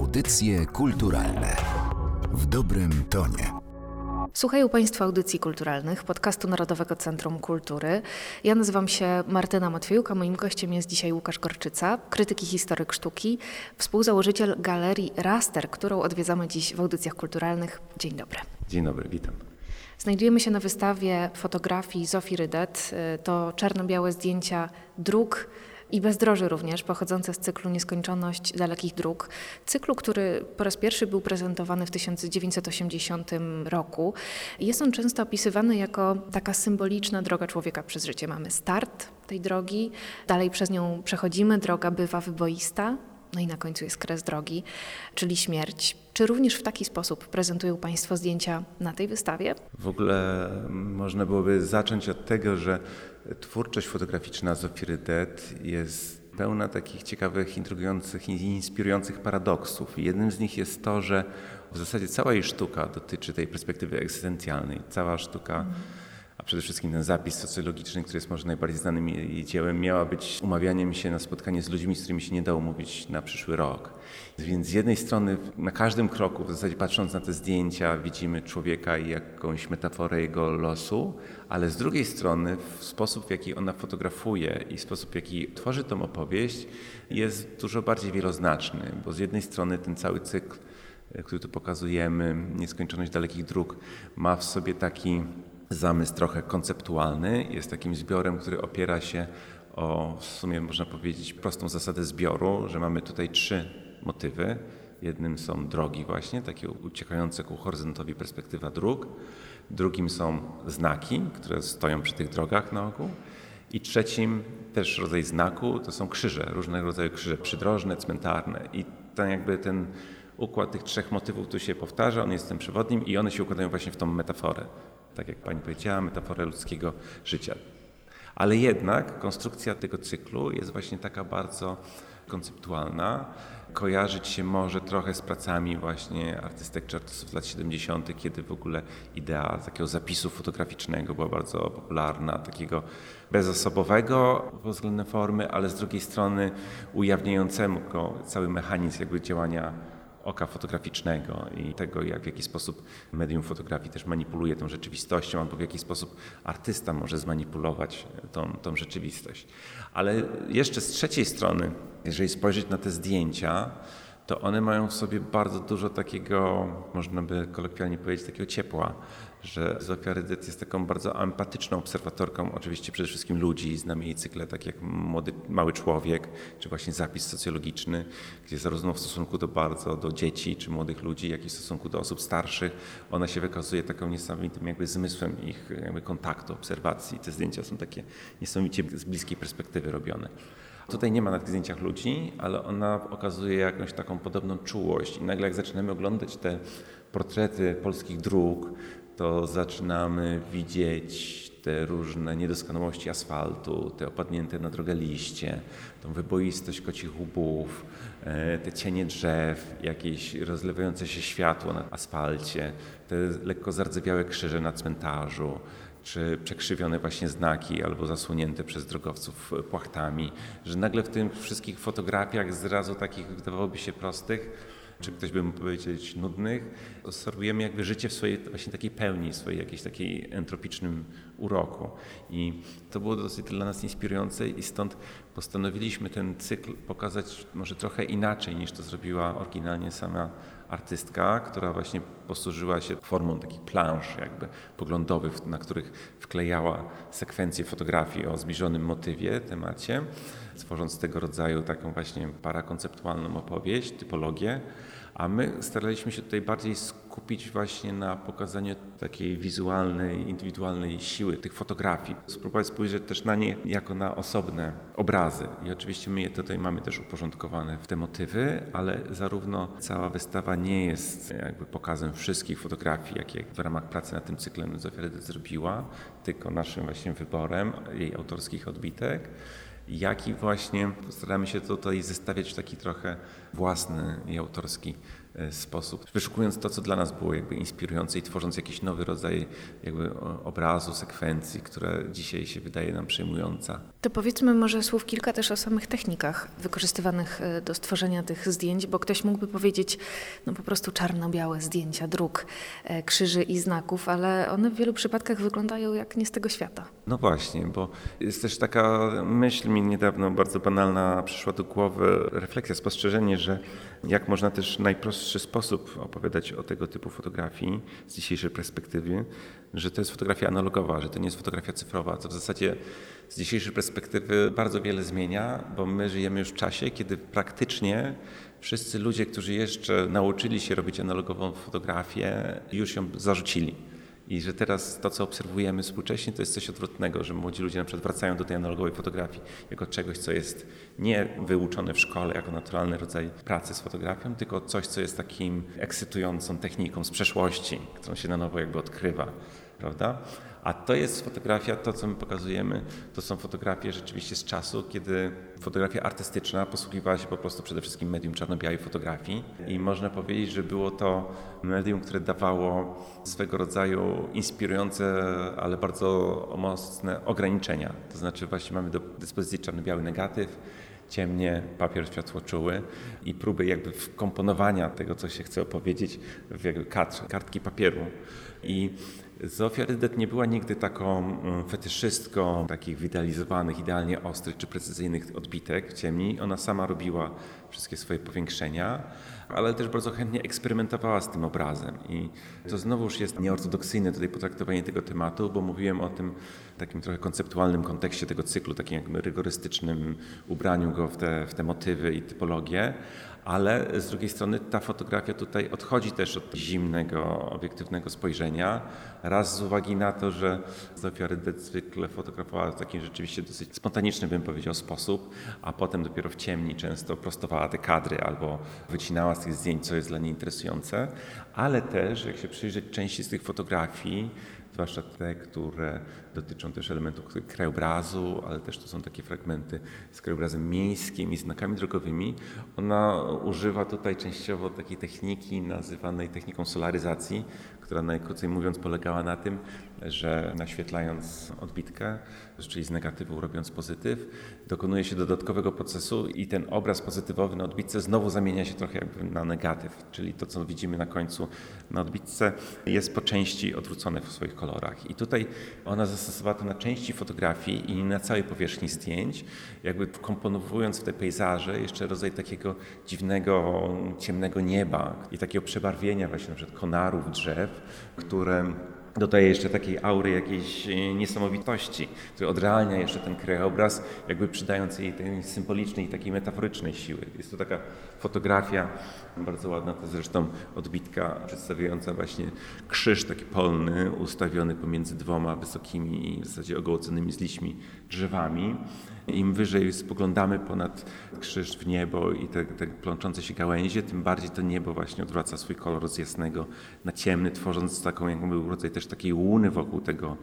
Audycje kulturalne w dobrym tonie. Słuchają Państwo audycji kulturalnych podcastu Narodowego Centrum Kultury. Ja nazywam się Martyna Matwiejuk, a moim gościem jest dzisiaj Łukasz Gorczyca, krytyk i historyk sztuki, współzałożyciel galerii Raster, którą odwiedzamy dziś w audycjach kulturalnych. Dzień dobry. Dzień dobry, witam. Znajdujemy się na wystawie fotografii Zofii Rydet. To czarno-białe zdjęcia dróg i bezdroży również, pochodzące z cyklu Nieskończoność dalekich dróg. Cyklu, który po raz pierwszy był prezentowany w 1980 roku. Jest on często opisywany jako taka symboliczna droga człowieka przez życie. Mamy start tej drogi, dalej przez nią przechodzimy, droga bywa wyboista, no i na końcu jest kres drogi, czyli śmierć. Czy również w taki sposób prezentują Państwo zdjęcia na tej wystawie? W ogóle można byłoby zacząć od tego, że twórczość fotograficzna Zofii Det jest pełna takich ciekawych, intrygujących i inspirujących paradoksów. Jednym z nich jest to, że w zasadzie cała jej sztuka dotyczy tej perspektywy egzystencjalnej. Cała sztuka mm a przede wszystkim ten zapis socjologiczny, który jest może najbardziej znanym jej dziełem, miała być umawianiem się na spotkanie z ludźmi, z którymi się nie dało mówić na przyszły rok. Więc z jednej strony na każdym kroku, w zasadzie patrząc na te zdjęcia, widzimy człowieka i jakąś metaforę jego losu, ale z drugiej strony w sposób, w jaki ona fotografuje i sposób, w jaki tworzy tą opowieść, jest dużo bardziej wieloznaczny, bo z jednej strony ten cały cykl, który tu pokazujemy, Nieskończoność dalekich dróg, ma w sobie taki zamysł trochę konceptualny. Jest takim zbiorem, który opiera się o, w sumie można powiedzieć, prostą zasadę zbioru, że mamy tutaj trzy motywy. Jednym są drogi właśnie, takie uciekające ku horyzontowi perspektywa dróg. Drugim są znaki, które stoją przy tych drogach na ogół. I trzecim też rodzaj znaku to są krzyże, różnego rodzaju krzyże, przydrożne, cmentarne. I ten jakby ten układ tych trzech motywów tu się powtarza, on jest tym przewodnim i one się układają właśnie w tą metaforę tak jak pani powiedziała, metaforę ludzkiego życia. Ale jednak konstrukcja tego cyklu jest właśnie taka bardzo konceptualna. Kojarzyć się może trochę z pracami właśnie artystek czy artystów z lat 70., kiedy w ogóle idea takiego zapisu fotograficznego była bardzo popularna, takiego bezosobowego pod względem formy, ale z drugiej strony ujawniającego cały mechanizm jakby działania oka fotograficznego i tego, jak w jaki sposób medium fotografii też manipuluje tą rzeczywistością, albo w jaki sposób artysta może zmanipulować tą, tą rzeczywistość. Ale jeszcze z trzeciej strony, jeżeli spojrzeć na te zdjęcia, to one mają w sobie bardzo dużo takiego, można by kolokwialnie powiedzieć, takiego ciepła, że Zofia Rydet jest taką bardzo empatyczną obserwatorką, oczywiście przede wszystkim ludzi. Znamy jej cykle, tak jak Młody, Mały Człowiek, czy właśnie zapis socjologiczny, gdzie zarówno w stosunku do bardzo, do dzieci, czy młodych ludzi, jak i w stosunku do osób starszych, ona się wykazuje taką niesamowitym jakby zmysłem ich jakby kontaktu, obserwacji. Te zdjęcia są takie niesamowicie z bliskiej perspektywy robione. Tutaj nie ma na tych zdjęciach ludzi, ale ona okazuje jakąś taką podobną czułość i nagle jak zaczynamy oglądać te portrety polskich dróg, to zaczynamy widzieć te różne niedoskonałości asfaltu, te opadnięte na drogę liście, tą wyboistość kocich łbów, e, te cienie drzew, jakieś rozlewające się światło na asfalcie, te lekko zardzewiałe krzyże na cmentarzu, czy przekrzywione właśnie znaki albo zasłonięte przez drogowców płachtami, że nagle w tych wszystkich fotografiach zrazu takich wydawałoby się prostych, czy ktoś by mógł powiedzieć nudnych, obserwujemy jakby życie w swojej właśnie takiej pełni, swojej jakiejś takiej entropicznym uroku. I to było dosyć dla nas inspirujące i stąd postanowiliśmy ten cykl pokazać może trochę inaczej niż to zrobiła oryginalnie sama artystka, która właśnie posłużyła się formą takich plansz jakby poglądowych, na których wklejała sekwencję fotografii o zbliżonym motywie, temacie, tworząc tego rodzaju taką właśnie parakonceptualną opowieść, typologię a my staraliśmy się tutaj bardziej skupić właśnie na pokazaniu takiej wizualnej, indywidualnej siły tych fotografii. Spróbować spojrzeć też na nie jako na osobne obrazy. I oczywiście my je tutaj mamy też uporządkowane w te motywy, ale zarówno cała wystawa nie jest jakby pokazem wszystkich fotografii, jakie w ramach pracy nad tym cyklem Zofia zrobiła, tylko naszym właśnie wyborem jej autorskich odbitek jak i właśnie staramy się tutaj zestawiać w taki trochę własny i autorski sposób, wyszukując to, co dla nas było jakby inspirujące i tworząc jakiś nowy rodzaj jakby obrazu, sekwencji, która dzisiaj się wydaje nam przejmująca. To powiedzmy może słów kilka też o samych technikach wykorzystywanych e, do stworzenia tych zdjęć, bo ktoś mógłby powiedzieć, no po prostu czarno-białe zdjęcia dróg, e, krzyży i znaków, ale one w wielu przypadkach wyglądają jak nie z tego świata. No właśnie, bo jest też taka myśl mi niedawno bardzo banalna przyszła do głowy, refleksja, spostrzeżenie, że jak można też najprostszy sposób opowiadać o tego typu fotografii z dzisiejszej perspektywy, że to jest fotografia analogowa, że to nie jest fotografia cyfrowa, co w zasadzie z dzisiejszej perspektywy bardzo wiele zmienia, bo my żyjemy już w czasie, kiedy praktycznie wszyscy ludzie, którzy jeszcze nauczyli się robić analogową fotografię, już ją zarzucili. I że teraz to, co obserwujemy współcześnie, to jest coś odwrotnego, że młodzi ludzie na przykład wracają do tej analogowej fotografii jako czegoś, co jest nie wyuczone w szkole jako naturalny rodzaj pracy z fotografią, tylko coś, co jest takim ekscytującą techniką z przeszłości, którą się na nowo jakby odkrywa, prawda? A to jest fotografia, to co my pokazujemy, to są fotografie rzeczywiście z czasu, kiedy fotografia artystyczna posługiwała się po prostu przede wszystkim medium czarno-białej fotografii i można powiedzieć, że było to medium, które dawało swego rodzaju inspirujące, ale bardzo mocne ograniczenia. To znaczy właśnie mamy do dyspozycji czarno-biały negatyw, ciemnie, papier światłoczuły i próby jakby wkomponowania tego, co się chce opowiedzieć w jakby kadr, kartki papieru. I Zofia Rydet nie była nigdy taką mm, fetyszystką takich wyidealizowanych, idealnie ostrych czy precyzyjnych odbitek ciemni. Ona sama robiła wszystkie swoje powiększenia, ale też bardzo chętnie eksperymentowała z tym obrazem. I to znowuż jest nieortodoksyjne tutaj potraktowanie tego tematu, bo mówiłem o tym takim trochę konceptualnym kontekście tego cyklu, takim jakby rygorystycznym ubraniu go w te, w te motywy i typologię, ale z drugiej strony ta fotografia tutaj odchodzi też od zimnego, obiektywnego spojrzenia. Raz z uwagi na to, że Zofia Rydet zwykle fotografowała w taki rzeczywiście dosyć spontaniczny, bym powiedział, sposób, a potem dopiero w ciemni często prostowała te kadry albo wycinała z tych zdjęć, co jest dla niej interesujące, ale też, jak się przyjrzeć części z tych fotografii, zwłaszcza te, które dotyczą też elementów krajobrazu, ale też to są takie fragmenty z krajobrazem miejskim i znakami drogowymi. Ona używa tutaj częściowo takiej techniki nazywanej techniką solaryzacji, która najkrócej mówiąc polegała na tym, że naświetlając odbitkę, czyli z negatywu robiąc pozytyw, dokonuje się dodatkowego procesu i ten obraz pozytywowy na odbitce znowu zamienia się trochę jakby na negatyw, czyli to, co widzimy na końcu na odbitce jest po części odwrócone w swoich kolorach. I tutaj ona zastosowała to na części fotografii i na całej powierzchni zdjęć, jakby komponowując w te pejzaże jeszcze rodzaj takiego dziwnego, ciemnego nieba i takiego przebarwienia właśnie na przykład konarów, drzew, które dodaje jeszcze takiej aury jakiejś e, niesamowitości, który odrealnia jeszcze ten krajobraz, jakby przydając jej tej symbolicznej i takiej metaforycznej siły. Jest to taka fotografia, bardzo ładna to zresztą odbitka przedstawiająca właśnie krzyż taki polny, ustawiony pomiędzy dwoma wysokimi i w zasadzie ogołoconymi z liśćmi drzewami. Im wyżej spoglądamy ponad krzyż w niebo i te, te plączące się gałęzie, tym bardziej to niebo właśnie odwraca swój kolor z jasnego na ciemny, tworząc taką jakby rodzaj też takiej łuny wokół tego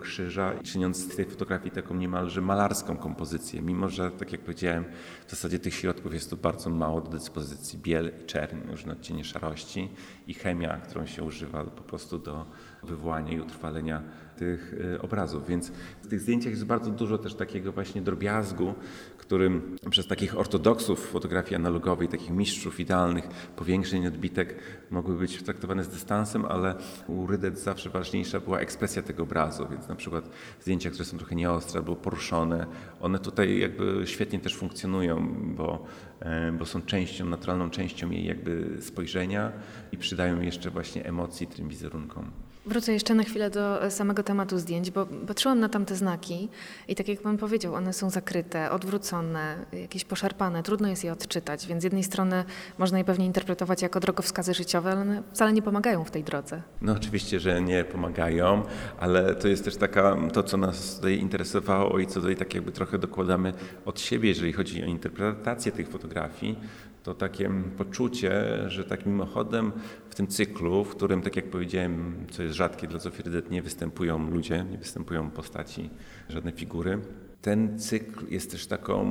krzyża i czyniąc z tej fotografii taką niemalże malarską kompozycję, mimo że, tak jak powiedziałem, w zasadzie tych środków jest tu bardzo mało do dyspozycji. Biel i czerń, różne odcienie szarości i chemia, którą się używa po prostu do wywołania i utrwalenia tych y, obrazów. Więc w tych zdjęciach jest bardzo dużo też takiego właśnie drobiazgu, którym przez takich ortodoksów fotografii analogowej, takich mistrzów idealnych powiększeń odbitek mogły być traktowane z dystansem, ale u Rydet zawsze ważniejsza była ekspresja tego obrazu, więc na przykład zdjęcia, które są trochę nieostre albo poruszone, one tutaj jakby świetnie też funkcjonują, bo, e, bo są częścią, naturalną częścią jej jakby spojrzenia i przydają jeszcze właśnie emocji tym wizerunkom. Wrócę jeszcze na chwilę do samego tematu zdjęć, bo patrzyłam na tamte znaki i tak jak Pan powiedział, one są zakryte, odwrócone, jakieś poszarpane, trudno jest je odczytać, więc z jednej strony można je pewnie interpretować jako drogowskazy życiowe, ale one wcale nie pomagają w tej drodze. No oczywiście, że nie pomagają, ale to jest też taka, to co nas tutaj interesowało i co tutaj tak jakby trochę dokładamy od siebie, jeżeli chodzi o interpretację tych fotografii, to takie poczucie, że tak mimochodem w tym cyklu, w którym, tak jak powiedziałem, co jest rzadkie dla Zofii Rydet, nie występują ludzie, nie występują postaci, żadne figury, ten cykl jest też taką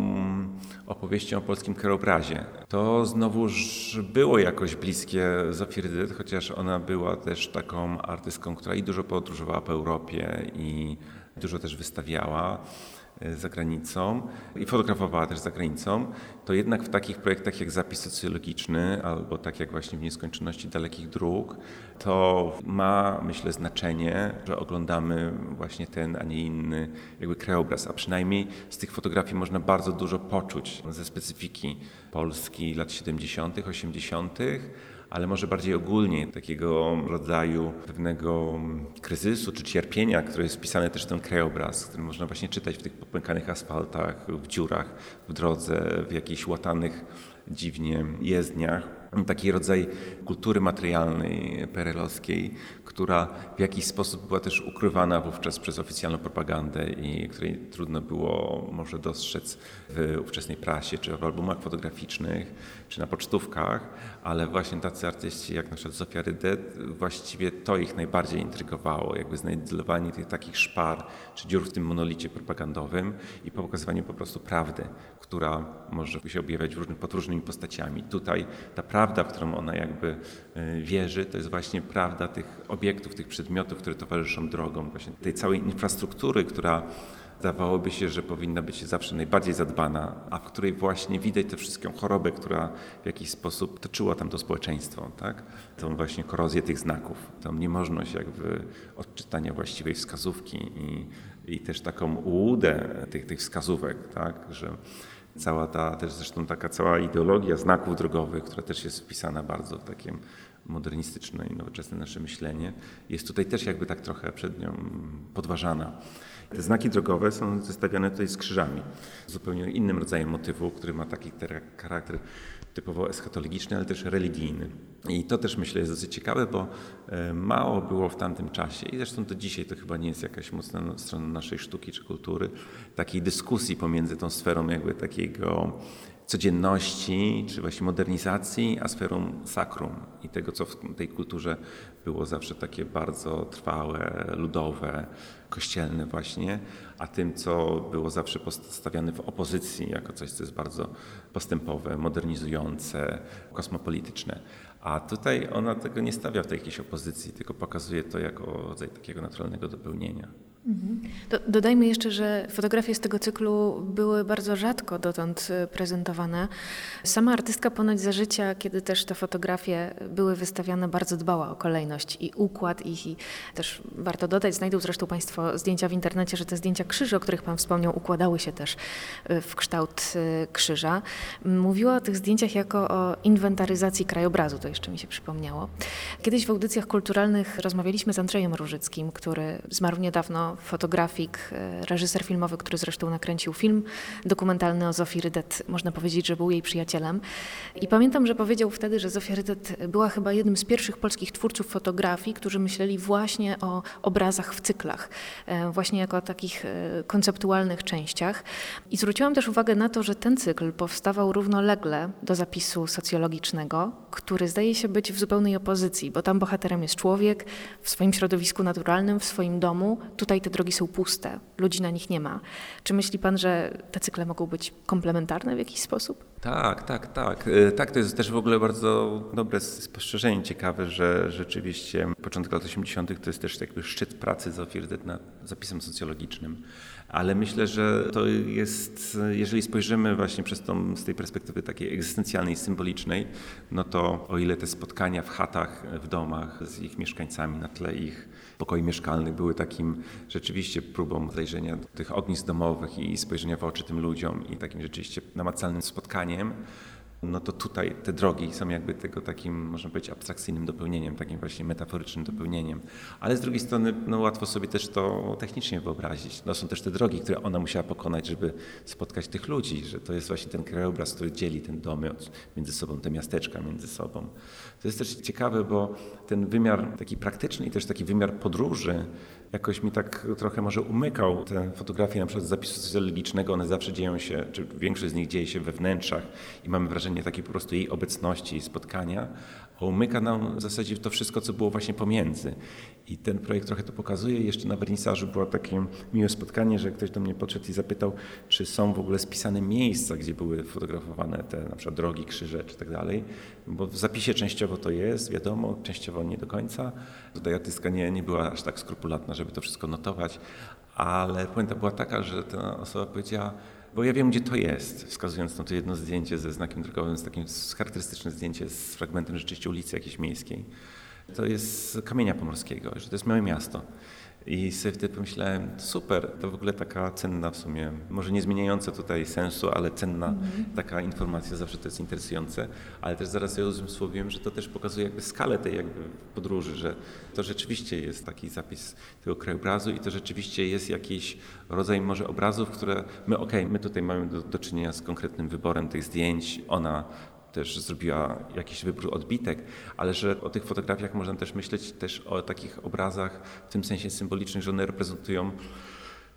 opowieścią o polskim krajobrazie. To znowuż było jakoś bliskie Zofii Rydyt, chociaż ona była też taką artystką, która i dużo podróżowała po Europie i dużo też wystawiała. E, za granicą i fotografowała też za granicą, to jednak w takich projektach jak zapis socjologiczny albo tak jak właśnie w nieskończoności dalekich dróg, to ma myślę znaczenie, że oglądamy właśnie ten, a nie inny jakby krajobraz, a przynajmniej z tych fotografii można bardzo dużo poczuć ze specyfiki Polski lat 70., 80., ale może bardziej ogólnie takiego rodzaju pewnego kryzysu czy cierpienia, które jest wpisane też w ten krajobraz, który można właśnie czytać w tych popękanych asfaltach, w dziurach, w drodze, w jakichś łatanych dziwnie jezdniach taki rodzaj kultury materialnej perelowskiej, która w jakiś sposób była też ukrywana wówczas przez oficjalną propagandę i której trudno było może dostrzec w ówczesnej prasie, czy w albumach fotograficznych, czy na pocztówkach, ale właśnie tacy artyści jak na przykład Zofia Rydet, właściwie to ich najbardziej intrygowało, jakby znajdowanie tych takich szpar, czy dziur w tym monolicie propagandowym i pokazywanie po prostu prawdy, która może się objawiać różny, pod różnymi postaciami. Tutaj ta prawda, w którą ona jakby e, wierzy, to jest właśnie prawda tych obiektów, tych przedmiotów, które towarzyszą drogą, właśnie tej całej infrastruktury, która Zdawałoby się, że powinna być zawsze najbardziej zadbana, a w której właśnie widać tę wszystką chorobę, która w jakiś sposób toczyła tam to społeczeństwo, tak? Tą właśnie korozję tych znaków, tą niemożność jakby odczytania właściwej wskazówki i, i też taką ułudę tych, tych wskazówek, tak? Że cała ta, też zresztą taka cała ideologia znaków drogowych, która też jest wpisana bardzo w takie modernistyczne i nowoczesne nasze myślenie, jest tutaj też jakby tak trochę przed nią podważana. Te znaki drogowe są zestawiane tutaj z krzyżami, zupełnie innym rodzajem motywu, który ma taki charakter typowo eschatologiczny, ale też religijny. I to też myślę jest dosyć ciekawe, bo e, mało było w tamtym czasie i zresztą do dzisiaj to chyba nie jest jakaś mocna strona naszej sztuki czy kultury, takiej dyskusji pomiędzy tą sferą jakby takiego codzienności, czy właśnie modernizacji, a sferą sakrum i tego, co w tej kulturze było zawsze takie bardzo trwałe, ludowe, kościelne właśnie, a tym, co było zawsze postawiane w opozycji jako coś, co jest bardzo postępowe, modernizujące, kosmopolityczne. A tutaj ona tego nie stawia w tej jakiejś opozycji, tylko pokazuje to jako rodzaj takiego naturalnego dopełnienia. Do, dodajmy jeszcze, że fotografie z tego cyklu były bardzo rzadko dotąd e, prezentowane. Sama artystka ponoć za życia, kiedy też te fotografie były wystawiane, bardzo dbała o kolejność i układ ich i też warto dodać, znajdą zresztą Państwo zdjęcia w internecie, że te zdjęcia krzyży, o których Pan wspomniał, układały się też e, w kształt e, krzyża. Mówiła o tych zdjęciach jako o inwentaryzacji krajobrazu, to jeszcze mi się przypomniało. Kiedyś w audycjach kulturalnych rozmawialiśmy z Andrzejem Różyckim, który zmarł niedawno fotografik, e, reżyser filmowy, który zresztą nakręcił film dokumentalny o Zofii Rydet. Można powiedzieć, że był jej przyjacielem. I pamiętam, że powiedział wtedy, że Zofia Rydet była chyba jednym z pierwszych polskich twórców fotografii, którzy myśleli właśnie o obrazach w cyklach, e, właśnie jako o takich e, konceptualnych częściach. I zwróciłam też uwagę na to, że ten cykl powstawał równolegle do zapisu socjologicznego, który zdaje się być w zupełnej opozycji, bo tam bohaterem jest człowiek w swoim środowisku naturalnym, w swoim domu. Tutaj te drogi są puste, ludzi na nich nie ma. Czy myśli pan, że te cykle mogą być komplementarne w jakiś sposób? Tak, tak, tak. E, tak, to jest też w ogóle bardzo dobre spostrzeżenie, ciekawe, że rzeczywiście początek lat 80. to jest też jakby szczyt pracy Zofii nad zapisem socjologicznym. Ale myślę, że to jest, jeżeli spojrzymy właśnie przez tą, z tej perspektywy takiej egzystencjalnej, symbolicznej, no to o ile te spotkania w chatach, w domach z ich mieszkańcami na tle ich pokoi mieszkalnych były takim rzeczywiście próbą zajrzenia tych ognisk domowych i spojrzenia w oczy tym ludziom i takim rzeczywiście namacalnym spotkaniem, no to tutaj te drogi są jakby tego takim, można powiedzieć, abstrakcyjnym dopełnieniem, takim właśnie metaforycznym dopełnieniem. Ale z drugiej strony no, łatwo sobie też to technicznie wyobrazić. No, są też te drogi, które ona musiała pokonać, żeby spotkać tych ludzi, że to jest właśnie ten krajobraz, który dzieli ten domy od, między sobą, te miasteczka między sobą. To jest też ciekawe, bo ten wymiar taki praktyczny i też taki wymiar podróży jakoś mi tak trochę może umykał te fotografie na przykład z zapisu socjologicznego, one zawsze dzieją się, czy większość z nich dzieje się we wnętrzach i mamy wrażenie takiej po prostu jej obecności spotkania, a umyka nam w zasadzie to wszystko, co było właśnie pomiędzy. I ten projekt trochę to pokazuje. Jeszcze na wernisażu było takie miłe spotkanie, że ktoś do mnie podszedł i zapytał, czy są w ogóle spisane miejsca, gdzie były fotografowane te na przykład drogi, krzyże czy tak dalej. Bo w zapisie częściowo to jest, wiadomo, częściowo nie do końca. Tutaj artystka nie, nie była aż tak skrupulatna, żeby to wszystko notować, ale puenta była taka, że ta osoba powiedziała, bo ja wiem, gdzie to jest, wskazując na to jedno zdjęcie ze znakiem drogowym, z takim charakterystyczne zdjęcie z fragmentem rzeczywiście ulicy jakiejś miejskiej. To jest Kamienia Pomorskiego, że to jest małe miasto. I sobie wtedy pomyślałem, super, to w ogóle taka cenna w sumie, może nie zmieniająca tutaj sensu, ale cenna mm -hmm. taka informacja, zawsze to jest interesujące, ale też zaraz sobie uzmysłowiłem, że to też pokazuje jakby skalę tej jakby podróży, że to rzeczywiście jest taki zapis tego krajobrazu i to rzeczywiście jest jakiś rodzaj może obrazów, które my, okej, okay, my tutaj mamy do, do czynienia z konkretnym wyborem tych zdjęć, ona też zrobiła jakiś wybór odbitek, ale że o tych fotografiach można też myśleć też o takich obrazach w tym sensie symbolicznych, że one reprezentują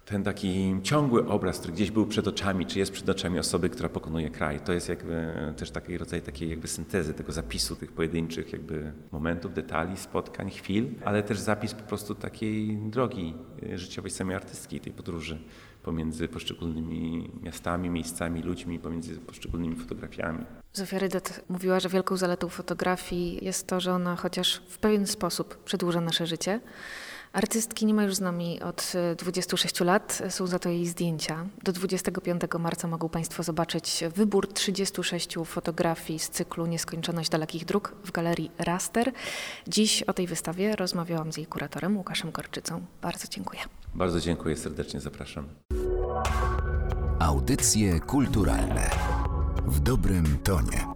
ten taki ciągły obraz, który gdzieś był przed oczami, czy jest przed oczami osoby, która pokonuje kraj. To jest jakby też taki rodzaj takiej jakby syntezy tego zapisu tych pojedynczych jakby momentów, detali, spotkań, chwil, ale też zapis po prostu takiej drogi życiowej samej artystki, tej podróży pomiędzy poszczególnymi miastami, miejscami, ludźmi, pomiędzy poszczególnymi fotografiami. Zofia Rydet mówiła, że wielką zaletą fotografii jest to, że ona chociaż w pewien sposób przedłuża nasze życie. Artystki nie ma już z nami od 26 lat, są za to jej zdjęcia. Do 25 marca mogą Państwo zobaczyć wybór 36 fotografii z cyklu Nieskończoność dalekich dróg w galerii Raster. Dziś o tej wystawie rozmawiałam z jej kuratorem Łukaszem Korczycą. Bardzo dziękuję. Bardzo dziękuję, serdecznie zapraszam. Audycje kulturalne w dobrym tonie.